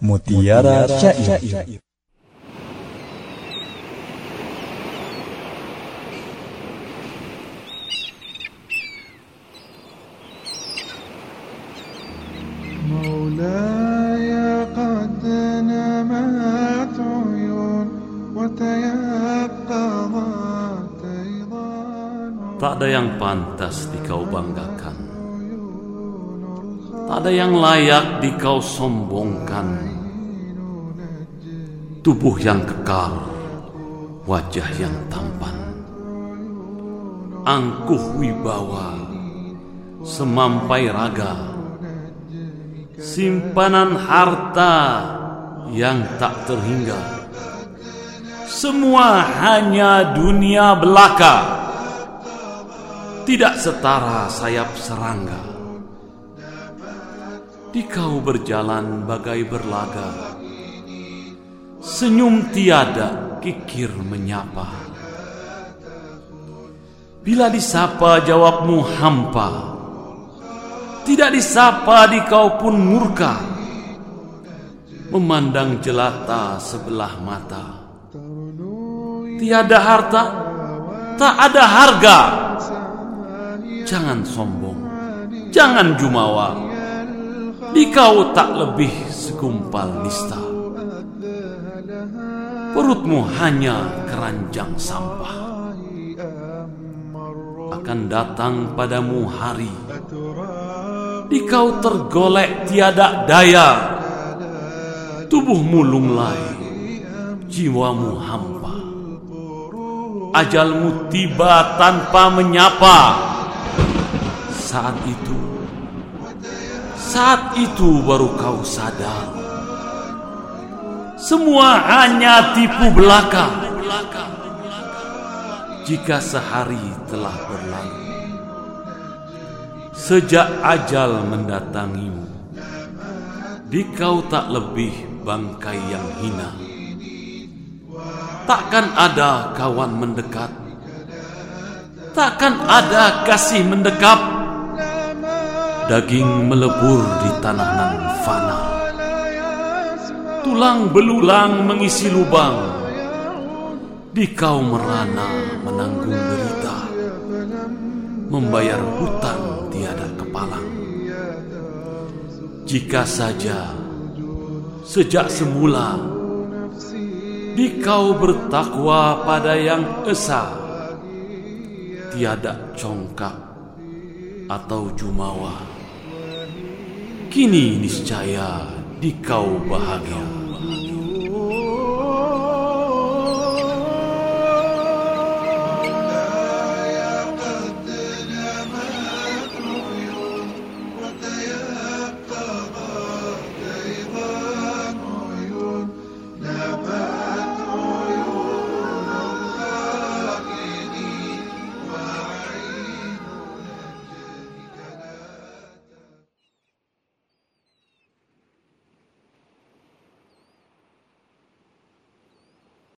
Mutiara Syair مولاي قد نمت عيون وتيقظت أيضا Tak ada yang pantas dikau banggakan Tak ada yang layak dikau sombongkan Tubuh yang kekal Wajah yang tampan. Angkuh wibawa Semampai raga. Simpanan harta yang tak terhingga. Semua hanya dunia belaka. Tidak setara sayap serangga. Dikau berjalan bagai berlaga, senyum tiada kikir menyapa. Bila disapa jawabmu hampa, tidak disapa dikau pun murka, memandang jelata sebelah mata. Tiada harta, tak ada harga. Jangan sombong, jangan jumawa. Dikau tak lebih segumpal nista. Perutmu hanya keranjang sampah. Akan datang padamu hari. Dikau tergolek tiada daya. Tubuhmu lunglai, jiwamu hampa. Ajalmu tiba tanpa menyapa. Saat itu, saat itu baru kau sadar. Semua hanya tipu belaka. Jika sehari telah berlalu, sejak ajal mendatangimu, dikau tak lebih bangkai yang hina. Takkan ada kawan mendekat, takkan ada kasih mendekap daging melebur di tanah nan fana. Tulang belulang mengisi lubang, dikau merana menanggung derita, membayar hutang tiada kepalang. Jika saja sejak semula dikau bertakwa pada yang esa, tiada congkak atau jumawa. Kini niscaya dikau bahagia.